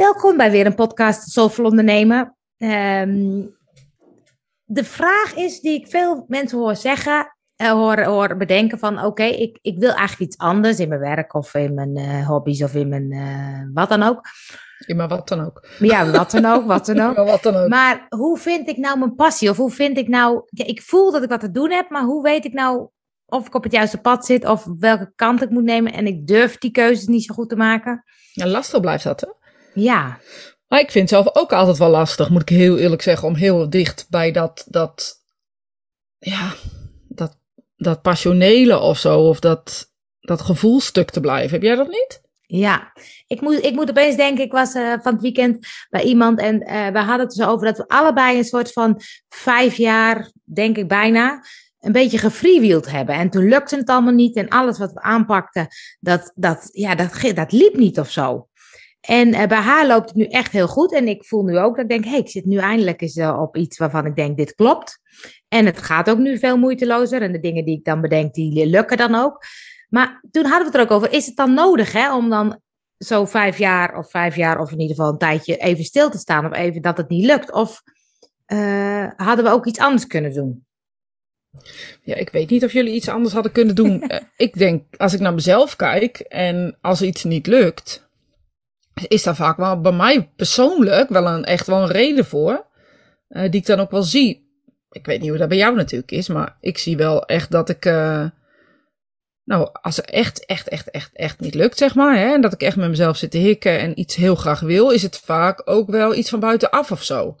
Welkom bij weer een podcast Soulful Ondernemen. Ehm, de vraag is die ik veel mensen hoor zeggen, uh, hoor, hoor bedenken van oké, ik, ik wil eigenlijk iets anders in mijn werk of in mijn uh, hobby's of in mijn uh, wat dan ook. Ja, maar wat dan ook. Ja, wat dan ook, wat dan ook. maar, wat dan ook. maar hoe vind ik nou mijn passie? Of hoe vind ik nou... Ja, ik voel dat ik wat te doen heb, maar hoe weet ik nou of ik op het juiste pad zit of welke kant ik moet nemen en ik durf die keuzes niet zo goed te maken? Ja, lastig blijft dat, hè? Ja. Maar ik vind het zelf ook altijd wel lastig, moet ik heel eerlijk zeggen, om heel dicht bij dat, dat, ja, dat, dat passionele of zo, of dat, dat gevoelstuk te blijven. Heb jij dat niet? Ja, ik moet, ik moet opeens denken, ik was uh, van het weekend bij iemand en uh, we hadden het dus over dat we allebei een soort van vijf jaar, denk ik bijna, een beetje gefreewield hebben. En toen lukte het allemaal niet en alles wat we aanpakten, dat, dat, ja, dat, dat liep niet of zo. En uh, bij haar loopt het nu echt heel goed. En ik voel nu ook dat ik denk, hé, hey, ik zit nu eindelijk eens uh, op iets waarvan ik denk, dit klopt. En het gaat ook nu veel moeitelozer. En de dingen die ik dan bedenk, die lukken dan ook. Maar toen hadden we het er ook over, is het dan nodig hè, om dan zo vijf jaar of vijf jaar of in ieder geval een tijdje even stil te staan of even dat het niet lukt? Of uh, hadden we ook iets anders kunnen doen? Ja, ik weet niet of jullie iets anders hadden kunnen doen. ik denk, als ik naar mezelf kijk en als iets niet lukt, is daar vaak wel bij mij persoonlijk wel een, echt wel een reden voor. Uh, die ik dan ook wel zie. Ik weet niet hoe dat bij jou natuurlijk is, maar ik zie wel echt dat ik. Uh, nou, als het echt, echt, echt, echt, echt niet lukt, zeg maar. Hè, en dat ik echt met mezelf zit te hikken en iets heel graag wil, is het vaak ook wel iets van buitenaf of zo.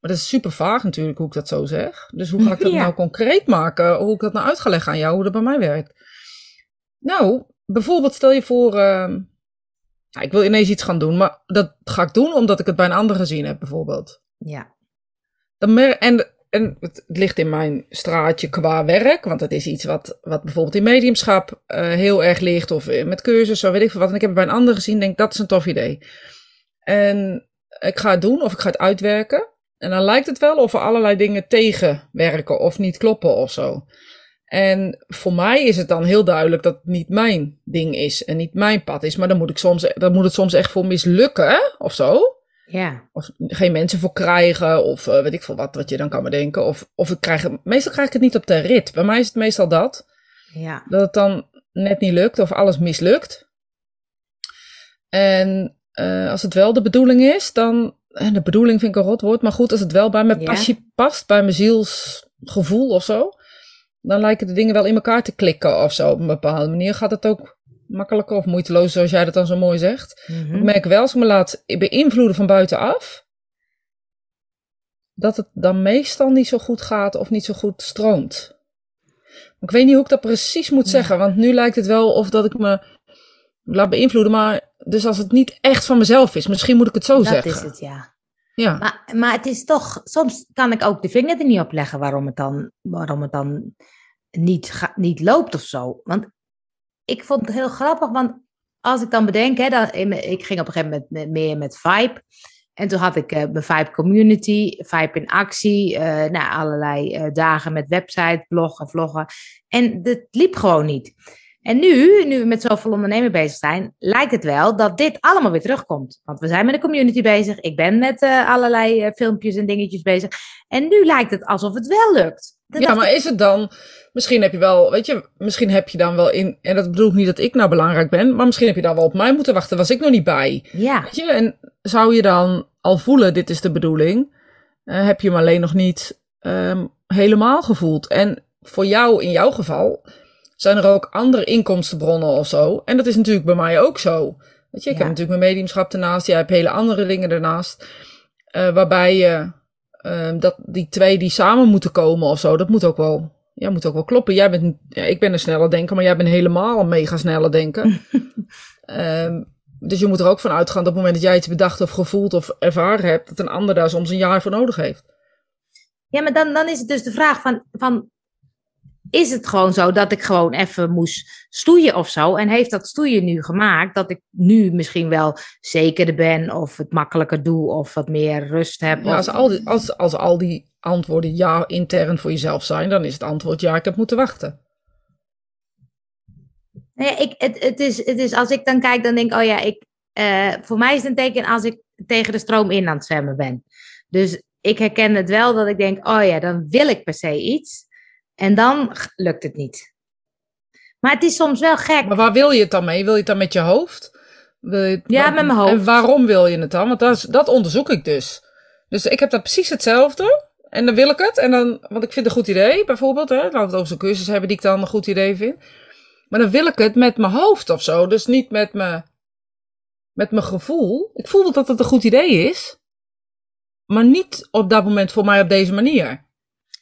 Maar dat is super vaag natuurlijk hoe ik dat zo zeg. Dus hoe ga ik dat ja. nou concreet maken? Hoe ik dat nou uit ga leggen aan jou, hoe dat bij mij werkt? Nou, bijvoorbeeld stel je voor. Uh, ik wil ineens iets gaan doen, maar dat ga ik doen omdat ik het bij een ander gezien heb, bijvoorbeeld. Ja. Dan en, en het ligt in mijn straatje qua werk, want het is iets wat, wat bijvoorbeeld in mediumschap uh, heel erg ligt, of met cursus, of weet ik veel wat. En ik heb het bij een ander gezien, denk dat is een tof idee. En ik ga het doen, of ik ga het uitwerken. En dan lijkt het wel of er allerlei dingen tegenwerken, of niet kloppen of zo. En voor mij is het dan heel duidelijk dat het niet mijn ding is en niet mijn pad is. Maar dan moet, ik soms, dan moet het soms echt voor mislukken of zo. Ja. Of geen mensen voor krijgen of uh, weet ik veel wat, wat je dan kan bedenken. Of, of ik krijg het, meestal krijg ik het niet op de rit. Bij mij is het meestal dat. Ja. Dat het dan net niet lukt of alles mislukt. En uh, als het wel de bedoeling is, dan... En de bedoeling vind ik een rot woord, maar goed, als het wel bij mijn ja. passie past, bij mijn zielsgevoel of zo dan lijken de dingen wel in elkaar te klikken of zo. Op een bepaalde manier gaat het ook makkelijker of moeiteloos, zoals jij dat dan zo mooi zegt. Mm -hmm. Ik merk wel, als ik me laat beïnvloeden van buitenaf, dat het dan meestal niet zo goed gaat of niet zo goed stroomt. Ik weet niet hoe ik dat precies moet zeggen, want nu lijkt het wel of dat ik me laat beïnvloeden, maar dus als het niet echt van mezelf is, misschien moet ik het zo dat zeggen. Dat is het, ja. Ja. Maar, maar het is toch, soms kan ik ook de vinger er niet op leggen waarom het dan, waarom het dan niet, niet loopt of zo. Want ik vond het heel grappig, want als ik dan bedenk, hè, ik ging op een gegeven moment meer met Vibe. En toen had ik uh, mijn Vibe Community, Vibe in actie, uh, nou, allerlei uh, dagen met website, bloggen, vloggen. En het liep gewoon niet. En nu, nu we met zoveel ondernemen bezig zijn, lijkt het wel dat dit allemaal weer terugkomt. Want we zijn met de community bezig. Ik ben met uh, allerlei uh, filmpjes en dingetjes bezig. En nu lijkt het alsof het wel lukt. Dat ja, maar ik... is het dan... Misschien heb je wel, weet je, misschien heb je dan wel in... En dat bedoel ik niet dat ik nou belangrijk ben. Maar misschien heb je dan wel op mij moeten wachten. Was ik nog niet bij. Ja. Weet je, en zou je dan al voelen, dit is de bedoeling. Uh, heb je hem alleen nog niet um, helemaal gevoeld. En voor jou, in jouw geval zijn er ook andere inkomstenbronnen of zo. En dat is natuurlijk bij mij ook zo. Weet je, ik ja. heb natuurlijk mijn mediumschap ernaast. Jij hebt hele andere dingen ernaast. Uh, waarbij je uh, dat die twee die samen moeten komen of zo, dat moet ook wel, ja, moet ook wel kloppen. Jij bent, ja, ik ben een snelle denker, maar jij bent helemaal een mega snelle denker. um, dus je moet er ook van uitgaan dat op het moment dat jij iets bedacht of gevoeld of ervaren hebt, dat een ander daar soms een jaar voor nodig heeft. Ja, maar dan, dan is het dus de vraag van, van is het gewoon zo dat ik gewoon even moest stoeien of zo? En heeft dat stoeien nu gemaakt dat ik nu misschien wel zekerder ben of het makkelijker doe of wat meer rust heb? Als, al die, als, als al die antwoorden ja intern voor jezelf zijn, dan is het antwoord ja, ik heb moeten wachten. Nee, ik, het, het, is, het is als ik dan kijk, dan denk ik, oh ja, ik, eh, voor mij is het een teken als ik tegen de stroom in aan het zwemmen ben. Dus ik herken het wel dat ik denk, oh ja, dan wil ik per se iets. En dan lukt het niet. Maar het is soms wel gek. Maar waar wil je het dan mee? Wil je het dan met je hoofd? Wil je ja, met mijn hoofd. En waarom wil je het dan? Want dat, is, dat onderzoek ik dus. Dus ik heb dat precies hetzelfde. En dan wil ik het. En dan, want ik vind het een goed idee, bijvoorbeeld. Hè, laten we het over zo'n cursus hebben die ik dan een goed idee vind. Maar dan wil ik het met mijn hoofd of zo. Dus niet met mijn, met mijn gevoel. Ik voel dat het een goed idee is. Maar niet op dat moment voor mij op deze manier.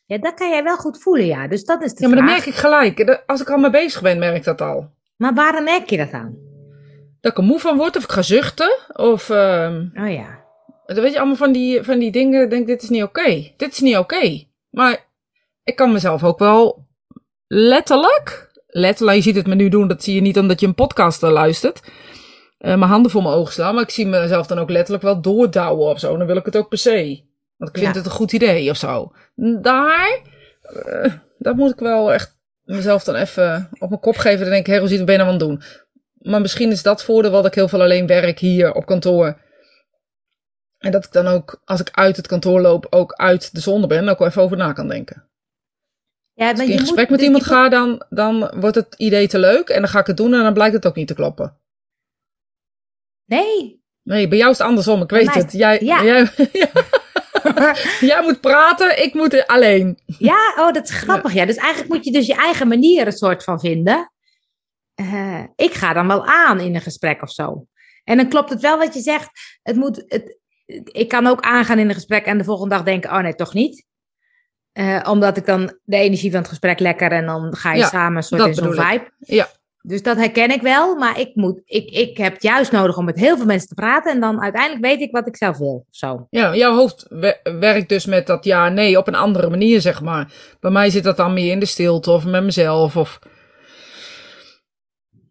Ja, dat kan jij wel goed voelen, ja. Dus dat is de Ja, maar dan merk ik gelijk. Als ik al mee bezig ben, merk ik dat al. Maar waarom merk je dat aan? Dat ik er moe van word, of ik ga zuchten. Of, uh, oh ja. Dan weet je, allemaal van die, van die dingen. denk dit is niet oké. Dit is niet oké. Maar ik kan mezelf ook wel letterlijk. Letterlijk, je ziet het me nu doen. Dat zie je niet omdat je een podcast luistert. Uh, mijn handen voor mijn ogen slaan. Maar ik zie mezelf dan ook letterlijk wel doordouwen of zo. Dan wil ik het ook per se. Want ik vind het een goed idee of zo. Daar, uh, dat moet ik wel echt mezelf dan even op mijn kop geven. Dan denk ik, hé, Rosiet, wat ben je nou aan het doen? Maar misschien is dat voordeel wat ik heel veel alleen werk hier op kantoor. En dat ik dan ook, als ik uit het kantoor loop, ook uit de zon ben. ook wel even over na kan denken. Ja, als ik in gesprek met iemand ga, dan, dan wordt het idee te leuk. En dan ga ik het doen en dan blijkt het ook niet te kloppen. Nee. Nee, bij jou is het andersom, ik weet het. Jij, ja. jij, jij moet praten, ik moet alleen. Ja, oh, dat is grappig. Ja. Dus eigenlijk moet je dus je eigen manier een soort van vinden. Uh, ik ga dan wel aan in een gesprek of zo. En dan klopt het wel wat je zegt. Het moet, het, ik kan ook aangaan in een gesprek en de volgende dag denken: oh nee, toch niet. Uh, omdat ik dan de energie van het gesprek lekker en dan ga je ja, samen een soort in zo'n vibe. Ja. Dus dat herken ik wel, maar ik, moet, ik, ik heb het juist nodig om met heel veel mensen te praten en dan uiteindelijk weet ik wat ik zelf wil. Zo. Ja, jouw hoofd werkt dus met dat ja, nee op een andere manier, zeg maar. Bij mij zit dat dan meer in de stilte of met mezelf of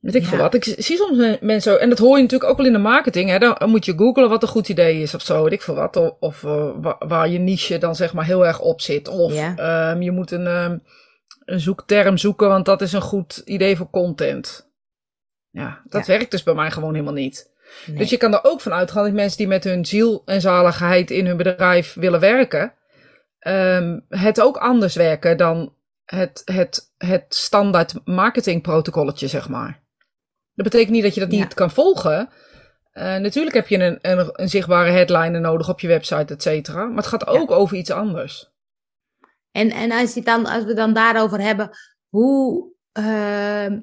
Weet ik ja. veel wat. Ik zie soms mensen, en dat hoor je natuurlijk ook wel in de marketing, hè, dan moet je googlen wat een goed idee is of zo, weet ik veel wat. Of, of uh, waar je niche dan zeg maar heel erg op zit. Of ja. um, je moet een, um, een zoekterm zoeken, want dat is een goed idee voor content. Ja, dat ja. werkt dus bij mij gewoon helemaal niet. Nee. Dus je kan er ook van uitgaan dat mensen die met hun ziel en zaligheid in hun bedrijf willen werken, um, het ook anders werken dan het, het, het standaard marketingprotocolletje, zeg maar. Dat betekent niet dat je dat niet kan volgen. Uh, natuurlijk heb je een, een, een, zichtbare headliner nodig op je website, et cetera. Maar het gaat ook ja. over iets anders. En, en als, je dan, als we dan daarover hebben, hoe, uh,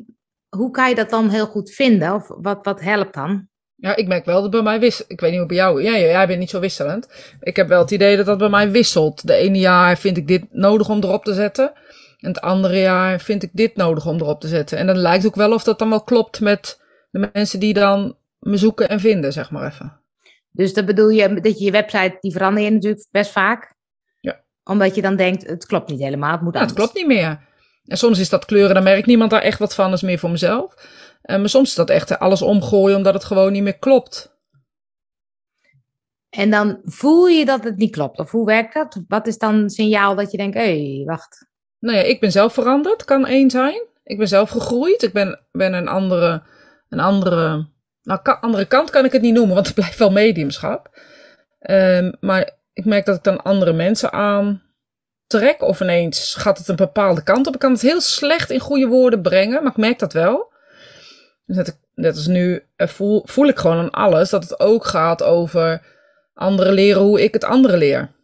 hoe kan je dat dan heel goed vinden? Of wat, wat helpt dan? Ja, ik merk wel dat bij mij wisselt. Ik weet niet hoe bij jou. Ja, jij bent niet zo wisselend. Ik heb wel het idee dat dat bij mij wisselt. De ene jaar vind ik dit nodig om erop te zetten. En het andere jaar vind ik dit nodig om erop te zetten. En dan lijkt ook wel of dat dan wel klopt met de mensen die dan me zoeken en vinden, zeg maar even. Dus dat bedoel je, dat je je website, die verander je natuurlijk best vaak. Omdat je dan denkt, het klopt niet helemaal, het moet ja, het klopt niet meer. En soms is dat kleuren, dan merkt niemand daar echt wat van, is meer voor mezelf. En, maar soms is dat echt alles omgooien omdat het gewoon niet meer klopt. En dan voel je dat het niet klopt. Of hoe werkt dat? Wat is dan een signaal dat je denkt, hé, hey, wacht. Nou ja, ik ben zelf veranderd, kan één zijn. Ik ben zelf gegroeid. Ik ben, ben een andere, een andere, nou, ka andere kant kan ik het niet noemen, want het blijft wel mediumschap. Um, maar ik merk dat ik dan andere mensen aan trek. Of ineens gaat het een bepaalde kant op. Ik kan het heel slecht in goede woorden brengen, maar ik merk dat wel. Dus net, net als nu voel, voel ik gewoon aan alles dat het ook gaat over anderen leren hoe ik het anderen leer.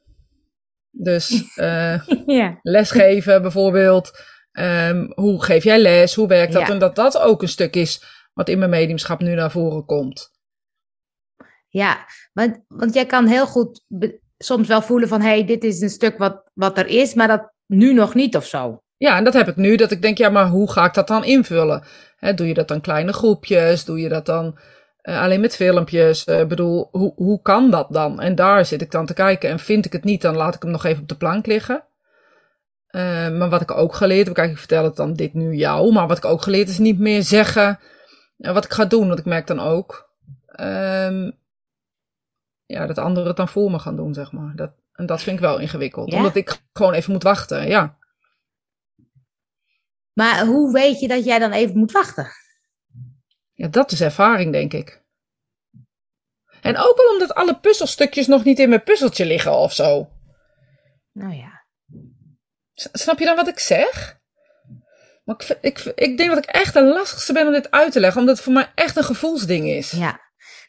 Dus uh, ja. lesgeven bijvoorbeeld. Um, hoe geef jij les? Hoe werkt dat? Ja. En dat dat ook een stuk is wat in mijn mediumschap nu naar voren komt. Ja, want, want jij kan heel goed soms wel voelen van... hey, dit is een stuk wat, wat er is, maar dat nu nog niet of zo. Ja, en dat heb ik nu. Dat ik denk, ja, maar hoe ga ik dat dan invullen? Doe je dat dan kleine groepjes? Doe je dat dan uh, alleen met filmpjes. Ik uh, bedoel, hoe, hoe kan dat dan? En daar zit ik dan te kijken. En vind ik het niet, dan laat ik hem nog even op de plank liggen. Uh, maar wat ik ook geleerd heb, kijk, ik vertel het dan dit nu jou. Maar wat ik ook geleerd is niet meer zeggen wat ik ga doen. Want ik merk dan ook um, ja, dat anderen het dan voor me gaan doen, zeg maar. Dat, en dat vind ik wel ingewikkeld. Ja? Omdat ik gewoon even moet wachten, ja. Maar hoe weet je dat jij dan even moet wachten? Ja, dat is ervaring, denk ik. En ook wel omdat alle puzzelstukjes nog niet in mijn puzzeltje liggen of zo. Nou ja. Snap je dan wat ik zeg? Maar ik, ik, ik denk dat ik echt de lastigste ben om dit uit te leggen, omdat het voor mij echt een gevoelsding is. Ja.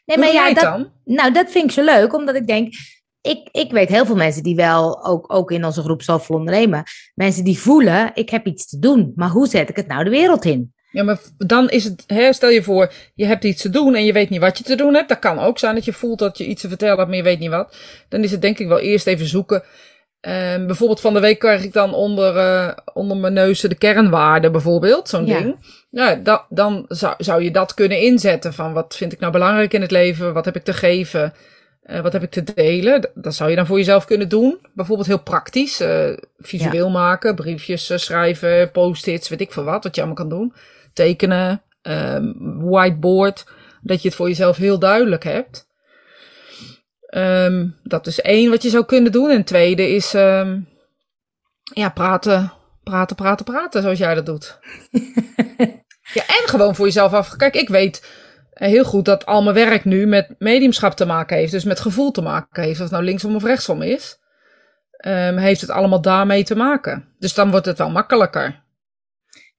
Nee, maar ja, dat, dan? Nou, dat vind ik zo leuk, omdat ik denk, ik, ik weet heel veel mensen die wel, ook, ook in onze groep Zoveel Ondernemen, mensen die voelen, ik heb iets te doen, maar hoe zet ik het nou de wereld in? Ja, maar dan is het, hè, stel je voor, je hebt iets te doen en je weet niet wat je te doen hebt. Dat kan ook zijn dat je voelt dat je iets te vertellen hebt, maar je weet niet wat. Dan is het denk ik wel eerst even zoeken. Um, bijvoorbeeld van de week krijg ik dan onder, uh, onder mijn neus de kernwaarden bijvoorbeeld, zo'n ja. ding. Da, dan zou, zou je dat kunnen inzetten van wat vind ik nou belangrijk in het leven, wat heb ik te geven, uh, wat heb ik te delen. Dat zou je dan voor jezelf kunnen doen. Bijvoorbeeld heel praktisch, uh, visueel ja. maken, briefjes schrijven, post-its, weet ik veel wat, wat je allemaal kan doen. Tekenen, um, whiteboard, dat je het voor jezelf heel duidelijk hebt. Um, dat is één wat je zou kunnen doen. En tweede is um, ja, praten, praten, praten, praten, zoals jij dat doet. ja, en gewoon voor jezelf af. Kijk, ik weet heel goed dat al mijn werk nu met mediumschap te maken heeft. Dus met gevoel te maken heeft. Of het nou linksom of rechtsom is. Um, heeft het allemaal daarmee te maken. Dus dan wordt het wel makkelijker.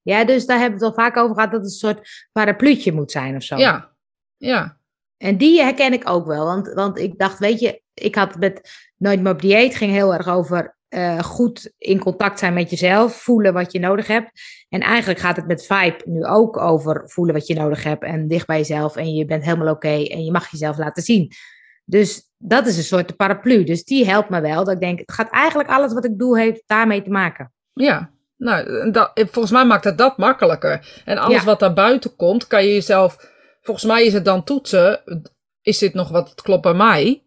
Ja, dus daar hebben we het al vaak over gehad dat het een soort parapluutje moet zijn of zo. Ja, ja. En die herken ik ook wel. Want, want ik dacht, weet je, ik had met Nooit meer op dieet, ging heel erg over uh, goed in contact zijn met jezelf, voelen wat je nodig hebt. En eigenlijk gaat het met Vibe nu ook over voelen wat je nodig hebt en dicht bij jezelf en je bent helemaal oké okay en je mag jezelf laten zien. Dus dat is een soort paraplu. Dus die helpt me wel. Dat ik denk, het gaat eigenlijk alles wat ik doe, heeft daarmee te maken. Ja, nou, dat, volgens mij maakt het dat makkelijker. En alles ja. wat daar buiten komt, kan je jezelf volgens mij is het dan toetsen. Is dit nog wat klopt bij mij?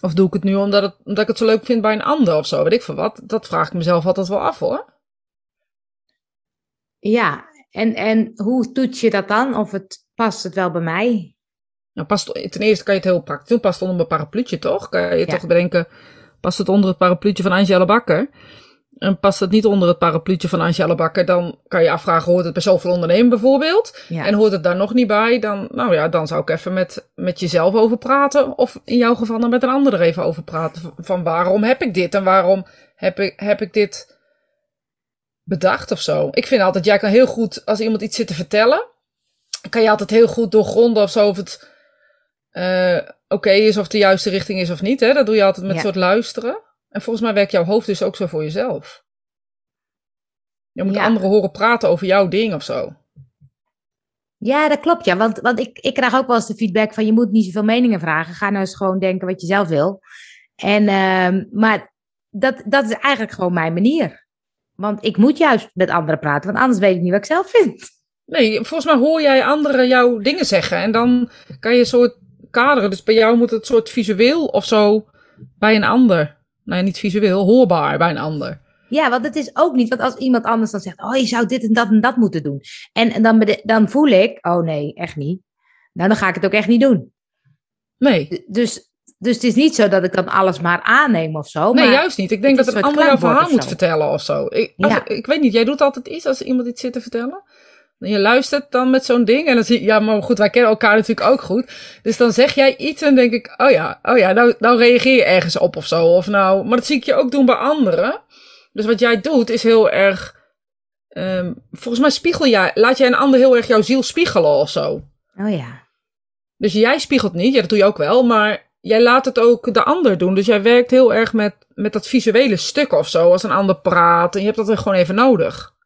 Of doe ik het nu omdat, het, omdat ik het zo leuk vind bij een ander of zo? Weet ik veel wat. Dat vraag ik mezelf altijd wel af hoor. Ja, en, en hoe toets je dat dan? Of het past het wel bij mij? Nou, past, ten eerste kan je het heel praktisch doen. Past het onder mijn parapluutje toch? Kan je ja. toch bedenken, past het onder het parapluutje van Angela Bakker? En past het niet onder het parapluutje van Angela Bakker, dan kan je afvragen, hoort het bij zoveel ondernemen bijvoorbeeld? Ja. En hoort het daar nog niet bij, dan, nou ja, dan zou ik even met, met jezelf over praten. Of in jouw geval dan met een ander er even over praten. Van waarom heb ik dit en waarom heb ik, heb ik dit bedacht of zo? Ik vind altijd, jij kan heel goed, als iemand iets zit te vertellen, kan je altijd heel goed doorgronden of zo of het uh, oké okay is of de juiste richting is of niet. Hè? Dat doe je altijd met ja. soort luisteren. En volgens mij werkt jouw hoofd dus ook zo voor jezelf. Je moet ja. anderen horen praten over jouw ding of zo. Ja, dat klopt. Ja, want, want ik, ik krijg ook wel eens de feedback van je moet niet zoveel meningen vragen. Ga nou eens gewoon denken wat je zelf wil. En, uh, maar dat, dat is eigenlijk gewoon mijn manier. Want ik moet juist met anderen praten, want anders weet ik niet wat ik zelf vind. Nee, volgens mij hoor jij anderen jouw dingen zeggen. En dan kan je een soort kaderen. Dus bij jou moet het soort visueel of zo bij een ander nou ja, niet visueel, hoorbaar bij een ander. Ja, want het is ook niet, want als iemand anders dan zegt, oh, je zou dit en dat en dat moeten doen. En, en dan, dan voel ik, oh nee, echt niet. Nou, dan ga ik het ook echt niet doen. Nee. Dus, dus het is niet zo dat ik dan alles maar aanneem of zo. Nee, juist niet. Ik denk dat een ander jouw verhaal moet vertellen of zo. Ik, ja. ik weet niet, jij doet altijd iets als iemand iets zit te vertellen. Je luistert dan met zo'n ding en dan zie je, ja, maar goed, wij kennen elkaar natuurlijk ook goed. Dus dan zeg jij iets en denk ik, oh ja, oh ja, nou, nou reageer je ergens op of zo. Of nou, maar dat zie ik je ook doen bij anderen. Dus wat jij doet is heel erg, um, volgens mij spiegel jij, laat jij een ander heel erg jouw ziel spiegelen of zo. Oh ja. Dus jij spiegelt niet, ja, dat doe je ook wel, maar jij laat het ook de ander doen. Dus jij werkt heel erg met, met dat visuele stuk of zo, als een ander praat. En je hebt dat er gewoon even nodig.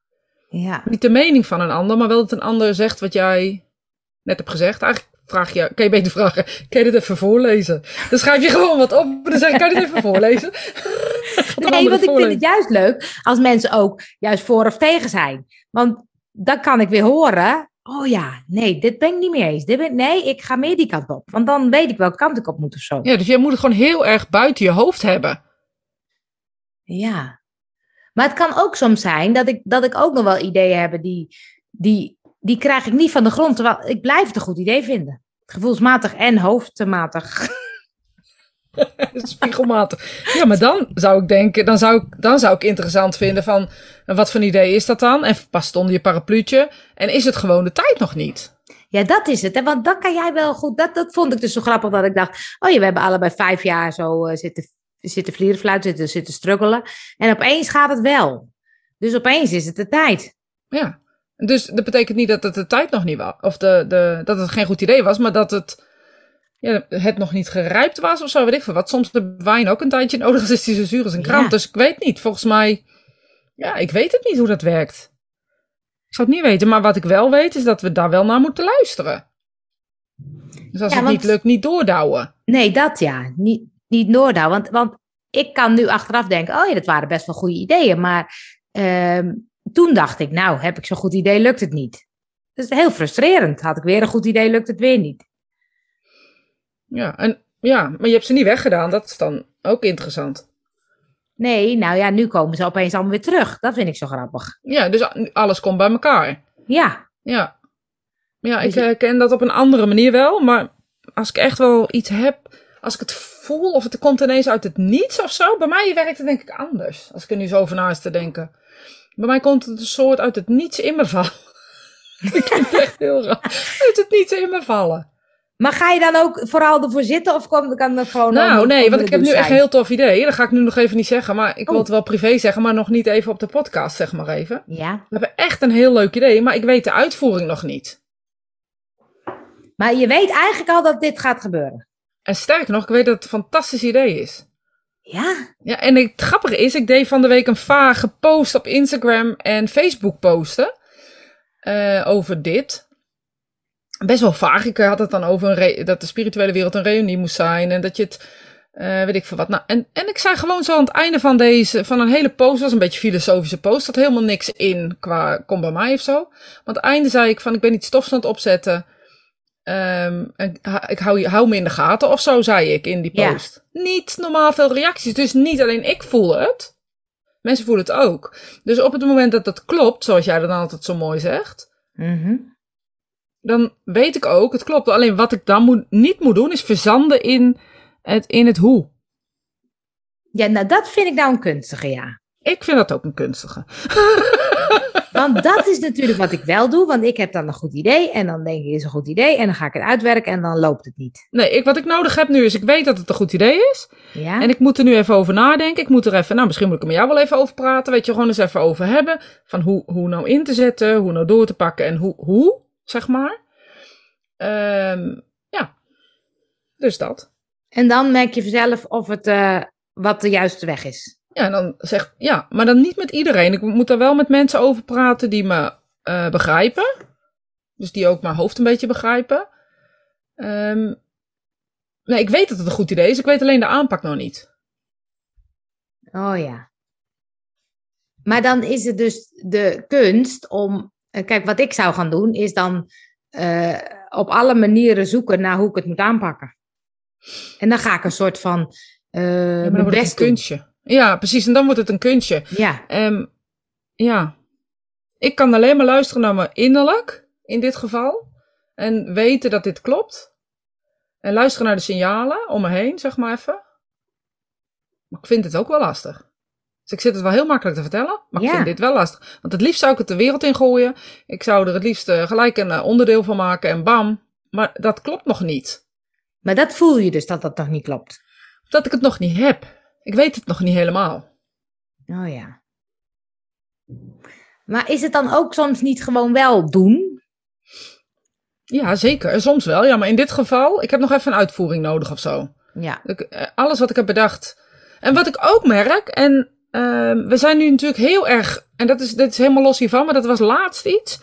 Ja. Niet de mening van een ander, maar wel dat een ander zegt wat jij net hebt gezegd. Eigenlijk vraag je, kan je beter vragen, kan je dit even voorlezen? Dan schrijf je gewoon wat op en dan zeg je, kan je dit even voorlezen? nee, want ik vind het juist leuk als mensen ook juist voor of tegen zijn. Want dan kan ik weer horen, oh ja, nee, dit ben ik niet meer eens. Dit ben, nee, ik ga meer die kant op. Want dan weet ik welke kant ik op moet of zo. Ja, dus jij moet het gewoon heel erg buiten je hoofd hebben. Ja, maar het kan ook soms zijn dat ik, dat ik ook nog wel ideeën heb die, die, die krijg ik niet van de grond. Terwijl ik blijf het een goed idee vinden. Gevoelsmatig en hoofdmatig. Spiegelmatig. Ja, maar dan zou ik denken, dan zou ik, dan zou ik interessant vinden van, wat voor idee is dat dan? En past onder je parapluutje? En is het gewoon de tijd nog niet? Ja, dat is het. Hè? Want dan kan jij wel goed. Dat, dat vond ik dus zo grappig dat ik dacht. Oh ja, we hebben allebei vijf jaar zo uh, zitten, zitten vlierenfluiten, zitten, zitten struggelen. En opeens gaat het wel. Dus opeens is het de tijd. Ja. Dus dat betekent niet dat het de tijd nog niet was. Of de, de, dat het geen goed idee was, maar dat het, ja, het nog niet gerijpt was of zo. Weet ik veel wat. Soms de wijn ook een tijdje nodig is, is die zo zuur als een krant. Ja. Dus ik weet niet. Volgens mij. Ja, ik weet het niet hoe dat werkt. Ik zou het niet weten, maar wat ik wel weet is dat we daar wel naar moeten luisteren. Dus als Ja, het want- niet lukt, niet doordouwen. Nee, dat ja. Niet, niet Noordouw. Want, want ik kan nu achteraf denken, oh ja, dat waren best wel goede ideeën. Maar ehm, toen dacht ik, nou, heb ik zo'n goed idee, lukt het niet. Dat is heel frustrerend. Had ik weer een goed idee, lukt het weer niet. Ja, en, ja, maar je hebt ze niet weggedaan. Dat is dan ook interessant. Nee, nou ja, nu komen ze opeens allemaal weer terug. Dat vind ik zo grappig. Ja, dus alles komt bij elkaar. Ja, Ja. Ja, ik Dus je- eh, ken dat op een andere manier wel. Maar als ik echt wel iets heb, als ik het voel of het komt ineens uit het niets of zo. Bij mij werkt het denk ik anders. Als ik er nu zo over na is te denken. Bij mij komt het een soort uit het niets in me vallen. ik vind het echt heel raar. Uit het niets in me vallen. maar ga je dan ook vooral ervoor zitten of kan, kan dat gewoon... Nou, nee, want ik heb nu douche echt een heel tof idee. Dat ga ik nu nog even niet zeggen. Maar ik wil Oh. het wel privé zeggen, maar nog niet even op de podcast, zeg maar even. Ja, We hebben echt een heel leuk idee, maar ik weet de uitvoering nog niet. maar je weet eigenlijk al dat dit gaat gebeuren. En sterker nog, ik weet dat het een fantastisch idee is. Ja, Ja, en het grappige is, ik deed van de week een vage post op Instagram en Facebook posten eh, over dit. Best wel vaag. Ik had het dan over een dat de spirituele wereld een reunie moest zijn en dat je het, eh, weet ik veel wat. Nou, en, en ik zei gewoon zo aan het einde van deze, van een hele post, was een beetje filosofische post, had helemaal niks in qua kom bij mij of zo. Maar aan het einde zei ik van, ik ben iets stofs aan het opzetten. Ehm, en ha- ik hou, hou me in de gaten of zo, zei ik in die Ja. post. Niet normaal veel reacties. Dus niet alleen ik voel het. Mensen voelen het ook. Dus op het moment dat dat klopt, zoals jij dan altijd zo mooi zegt, Mhm. dan weet ik ook, het klopt. Alleen wat ik dan moet, niet moet doen, is verzanden in het, in het hoe. ja nou dat vind ik nou een kunstige, ja. Ik vind dat ook een kunstige. Want dat is natuurlijk wat ik wel doe, want ik heb dan een goed idee en dan denk ik, is een goed idee en dan ga ik het uitwerken en dan loopt het niet. Nee, ik, wat ik nodig heb nu is, ik weet dat het een goed idee is. Ja, En ik moet er nu even over nadenken. Ik moet er even, nou misschien moet ik er met jou wel even over praten. Weet je, gewoon eens even over hebben. Van hoe, hoe nou in te zetten, hoe nou door te pakken en hoe, hoe zeg maar. Ehm, ja, dus dat. en dan merk je vanzelf of het eh, wat de juiste weg is. Ja, dan zegt, ja, maar dan niet met iedereen. Ik moet er wel met mensen over praten die me eh, begrijpen. Dus die ook mijn hoofd een beetje begrijpen. Ehm, nee, ik weet dat het een goed idee is. Ik weet alleen de aanpak nog niet. Oh ja. Maar dan is het dus de kunst om. eh, Kijk, wat ik zou gaan doen, is dan eh, op alle manieren zoeken naar hoe ik het moet aanpakken. En dan ga ik een soort van. Ja, maar dan mijn wordt het best een kunstje. Ja, precies. En dan wordt het een kunstje. Ja, Ehm, ja, ik kan alleen maar luisteren naar me innerlijk, in dit geval. En weten dat dit klopt. En luisteren naar de signalen om me heen, zeg maar even. Maar ik vind het ook wel lastig. Dus ik zit het wel heel makkelijk te vertellen, maar ik vind dit wel lastig. Want het liefst zou ik het de wereld in gooien. Ik zou er het liefst eh, gelijk een eh, onderdeel van maken en bam. Maar dat klopt nog niet. maar dat voel je dus dat dat nog niet klopt. Dat ik het nog niet heb. Ik weet het nog niet helemaal. Oh ja. Maar is het dan ook soms niet gewoon wel doen? Ja, zeker. Soms wel. Ja, maar in dit geval, ik heb nog even een uitvoering nodig of zo. Ja. Ik, eh, alles wat ik heb bedacht. En wat ik ook merk, en ehm, we zijn nu natuurlijk heel erg, en dat is, dat is helemaal los hiervan, maar dat was laatst iets.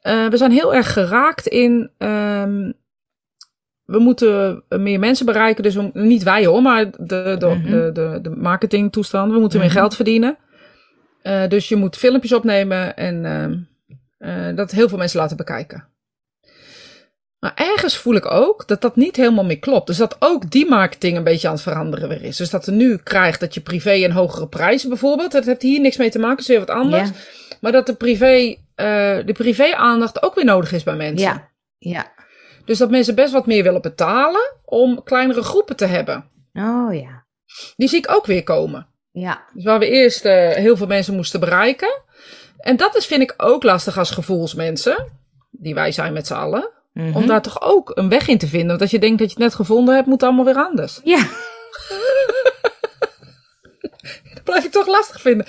Eh, we zijn heel erg geraakt in, ehm, we moeten meer mensen bereiken, dus we- niet wij hoor, maar de, de, Mhm. de, de, de marketingtoestand. We moeten Mhm. meer geld verdienen. Eh, dus je moet filmpjes opnemen en eh, dat heel veel mensen laten bekijken. Maar ergens voel ik ook dat dat niet helemaal meer klopt. Dus dat ook die marketing een beetje aan het veranderen weer is. Dus dat er nu krijgt dat je privé en hogere prijzen bijvoorbeeld. Dat heeft hier niks mee te maken, is weer wat anders. Ja. Maar dat de privé, eh, de privé-aandacht ook weer nodig is bij mensen. Ja. Ja. Dus dat mensen best wat meer willen betalen om kleinere groepen te hebben. Oh ja. Die zie ik ook weer komen. Ja. Dus waar we eerst eh, heel veel mensen moesten bereiken. En dat is, vind ik ook lastig als gevoelsmensen. Die wij zijn met z'n allen. Mhm. om daar toch ook een weg in te vinden. Want als je denkt dat je het net gevonden hebt, moet het allemaal weer anders. Ja, Dat blijf ik toch lastig vinden.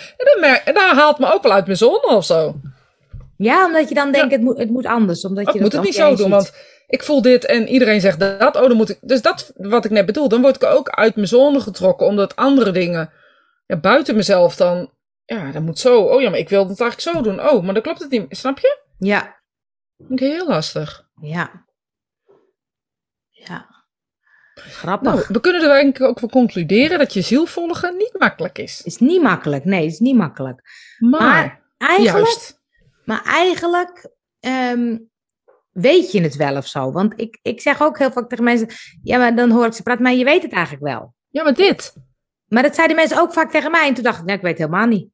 En dat haalt me ook wel uit mijn zon of zo. ja omdat je dan denkt, het, moet, het moet anders. Omdat je moet dat het niet zo doen, ziet. want ik voel dit en iedereen zegt dat. Oh, dan moet ik. Dus dat wat ik net bedoel, dan word ik ook uit mijn zone getrokken, omdat andere dingen ja, buiten mezelf dan. Ja, dat moet zo. Oh ja, maar ik wil het eigenlijk zo doen. Oh, maar dan klopt het niet. Snap je? Ja, Vind ik heel lastig. ja. Ja. Grappig. Nou, we kunnen er denk ik ook van concluderen dat je ziel volgen niet makkelijk is. is niet makkelijk. Nee, is niet makkelijk. Maar, Maar eigenlijk, juist. maar eigenlijk ehm, weet je het wel of zo. Want ik, ik zeg ook heel vaak tegen mensen, ja, maar dan hoor ik ze praten, maar je weet het eigenlijk wel. Ja, maar dit. Maar dat zeiden mensen ook vaak tegen mij. En toen dacht ik, nou, ik weet het helemaal niet.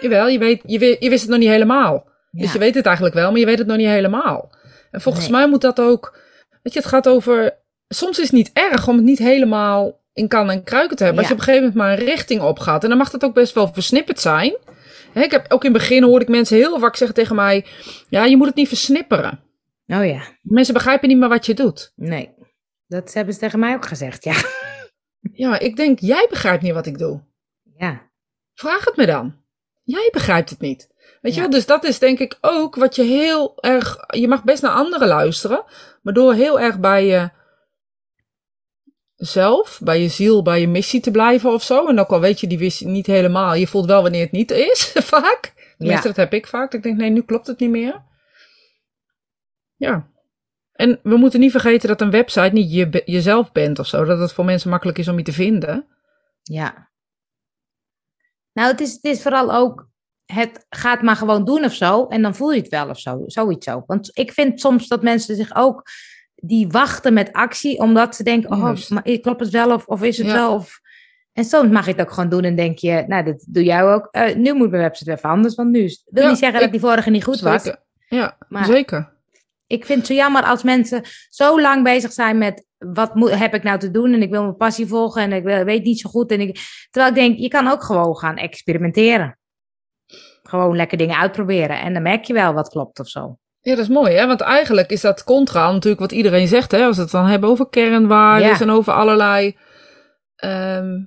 Jawel, je, weet, je, weet- je wist het nog niet helemaal. Dus je weet het eigenlijk wel, maar je weet het nog niet helemaal. En volgens Nee. mij moet dat ook. Weet je, het gaat over. Soms is het niet erg om het niet helemaal in kan en kruiken te hebben. Als je op een gegeven moment maar een richting opgaat. En dan mag dat ook best wel versnipperd zijn. Ik heb ook in het begin hoorde ik mensen heel vaak zeggen tegen mij: Ja, je moet het niet versnipperen. Oh ja, Mensen begrijpen niet meer wat je doet. nee. Dat hebben ze tegen mij ook gezegd, ja. Ja, ik denk: Jij begrijpt niet wat ik doe. Ja, Vraag het me dan. Jij begrijpt het niet. Weet je Ja. wel, dus dat is denk ik ook wat je heel erg. Je mag best naar anderen luisteren, maar door heel erg bij je zelf, bij je ziel, bij je missie te blijven of zo. En ook al weet je die missie niet helemaal, je voelt wel wanneer het niet is, vaak. Tenminste, Ja. dat heb ik vaak. Dat ik denk, nee, nu klopt het niet meer. Ja. En we moeten niet vergeten dat een website niet je, jezelf bent of zo. Dat het voor mensen makkelijk is om je te vinden. ja. Nou, het is, het is vooral ook, het gaat maar gewoon doen of zo. En dan voel je het wel of zo, zoiets ook. Want ik vind soms dat mensen zich ook, die wachten met actie. Omdat ze denken, oh, maar klopt het wel of, of is het Ja. wel? Of... En soms mag je het ook gewoon doen en denk je, nou, dat doe jij ook. Eh, nu moet mijn website even anders, want nu is wil Ja, niet zeggen dat die vorige niet goed was. Zeker. Ja, Maar- zeker. Ik vind het zo jammer als mensen zo lang bezig zijn met wat moet, heb ik nou te doen en ik wil mijn passie volgen en ik wil- weet niet zo goed. En ik, terwijl ik denk, je kan ook gewoon gaan experimenteren. Gewoon lekker dingen uitproberen en dan merk je wel wat klopt of zo. Ja, dat is mooi, hè? Want eigenlijk is dat contra natuurlijk wat iedereen zegt, hè? Als we het dan hebben over kernwaarden Ja. en over allerlei ehm,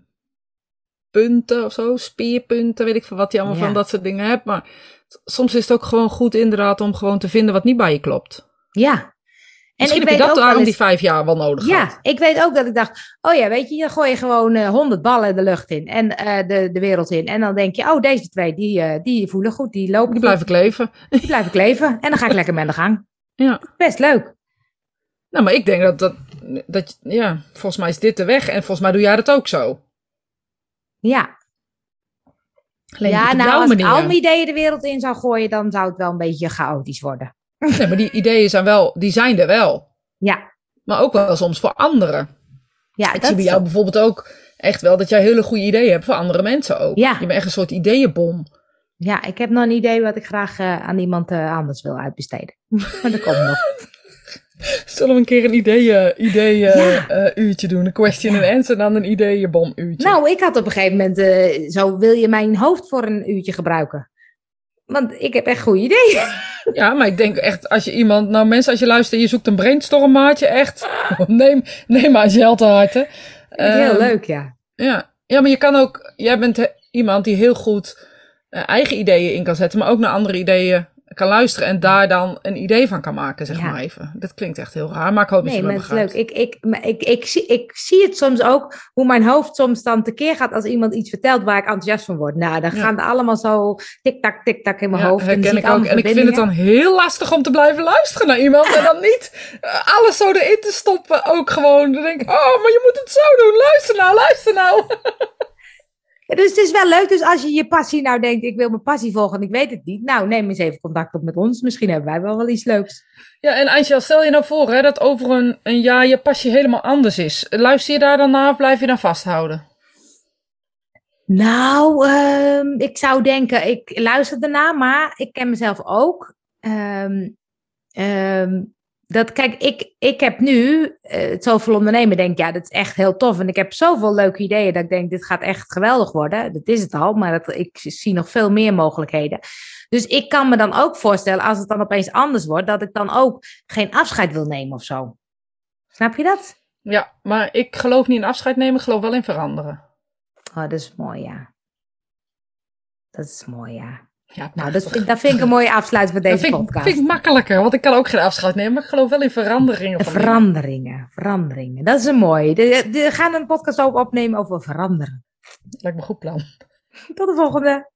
punten of zo, speerpunten, weet ik veel wat je allemaal Ja. van dat soort dingen hebt. Maar soms is het ook gewoon goed inderdaad om gewoon te vinden wat niet bij je klopt. Ja. En Misschien ik heb je weet dat daarom eens- die vijf jaar wel nodig. Ja, ik weet ook dat ik dacht, oh ja, weet je, je gooi je gewoon eh, honderd ballen de lucht in en eh, de, de wereld in. En dan denk je, oh, deze twee, die, eh, die voelen goed, die lopen Die goed, blijf ik leven. die blijf ik leven. En dan ga ik lekker aan de gang. Ja. Best leuk. Nou, maar ik denk dat dat, dat, ja, volgens mij is dit de weg. En volgens mij doe jij dat ook zo. Ja, Alleen ja nou, als ik al mijn ideeën de wereld in zou gooien, dan zou het wel een beetje chaotisch worden. Nee, maar die ideeën zijn wel, die zijn er wel. Ja, Maar ook wel soms voor anderen. ja Ik dat zie bij jou bijvoorbeeld ook echt wel dat jij hele goede ideeën hebt voor andere mensen ook. Ja. Je bent echt een soort ideeënbom. Ja, ik heb nog een idee wat ik graag eh, aan iemand eh, anders wil uitbesteden. maar dat komt nog. Zullen we een keer een ideeën, ideeën Ja. eh, uurtje doen? Een question and answer en dan een ideeënbom uurtje. Nou, ik had op een gegeven moment, zo wil je mijn hoofd voor een uurtje gebruiken. Want ik heb echt goede ideeën. Ja, maar ik denk echt, als je iemand, nou mensen, als je luistert je zoekt een brainstormmaatje, echt, neem, neem maar Zel te harte. Heel Ehm, leuk, ja. Ja. ja, maar je kan ook, jij bent iemand die heel goed eh, eigen ideeën in kan zetten, maar ook naar andere ideeën kan luisteren en daar dan een idee van kan maken, zeg Ja. maar even. Dat klinkt echt heel raar, maar ik hoop dat Nee, je maar me het is leuk. Ik, ik, maar ik, ik, zie, ik zie het soms ook, hoe mijn hoofd soms dan tekeer gaat als iemand iets vertelt waar ik enthousiast van word. Nou, dan Ja. gaan er allemaal zo tik-tak, tik-tak in mijn Ja, hoofd. en herken ik ook. En ik vind het dan heel lastig om te blijven luisteren naar iemand en dan niet eh, alles zo erin te stoppen. Ook gewoon, dan denk ik, oh, maar je moet het zo doen. Luister nou, luister nou. Dus het is wel leuk. Dus als je je passie nou denkt, ik wil mijn passie volgen en ik weet het niet. Nou, neem eens even contact op met ons. Misschien hebben wij wel wel iets leuks. Ja, en Angel, stel je nou voor hè, dat over een, een jaar je passie helemaal anders is. Luister je daar dan naar of blijf je dan vasthouden? Nou, ehm, ik zou denken, ik luister ernaar, maar ik ken mezelf ook. Ehm, dat, kijk, ik, ik heb nu uh, zoveel ondernemen, denk ja, dat is echt heel tof. En ik heb zoveel leuke ideeën dat ik denk, dit gaat echt geweldig worden. Dat is het al, maar dat, ik zie nog veel meer mogelijkheden. Dus ik kan me dan ook voorstellen, als het dan opeens anders wordt, dat ik dan ook geen afscheid wil nemen of zo. Snap je dat? Ja, maar ik geloof niet in afscheid nemen, ik geloof wel in veranderen. Oh, dat is mooi, ja. Dat is mooi, ja. Ja, nou, dat vind, dat vind ik een mooie afsluiting van deze vind, podcast. vind ik makkelijker, want ik kan ook geen afscheid nemen, maar ik geloof wel in veranderingen. Van veranderingen, veranderingen. Dat is een mooie. We gaan een podcast opnemen over veranderen. Lijkt me een goed plan. Tot de volgende.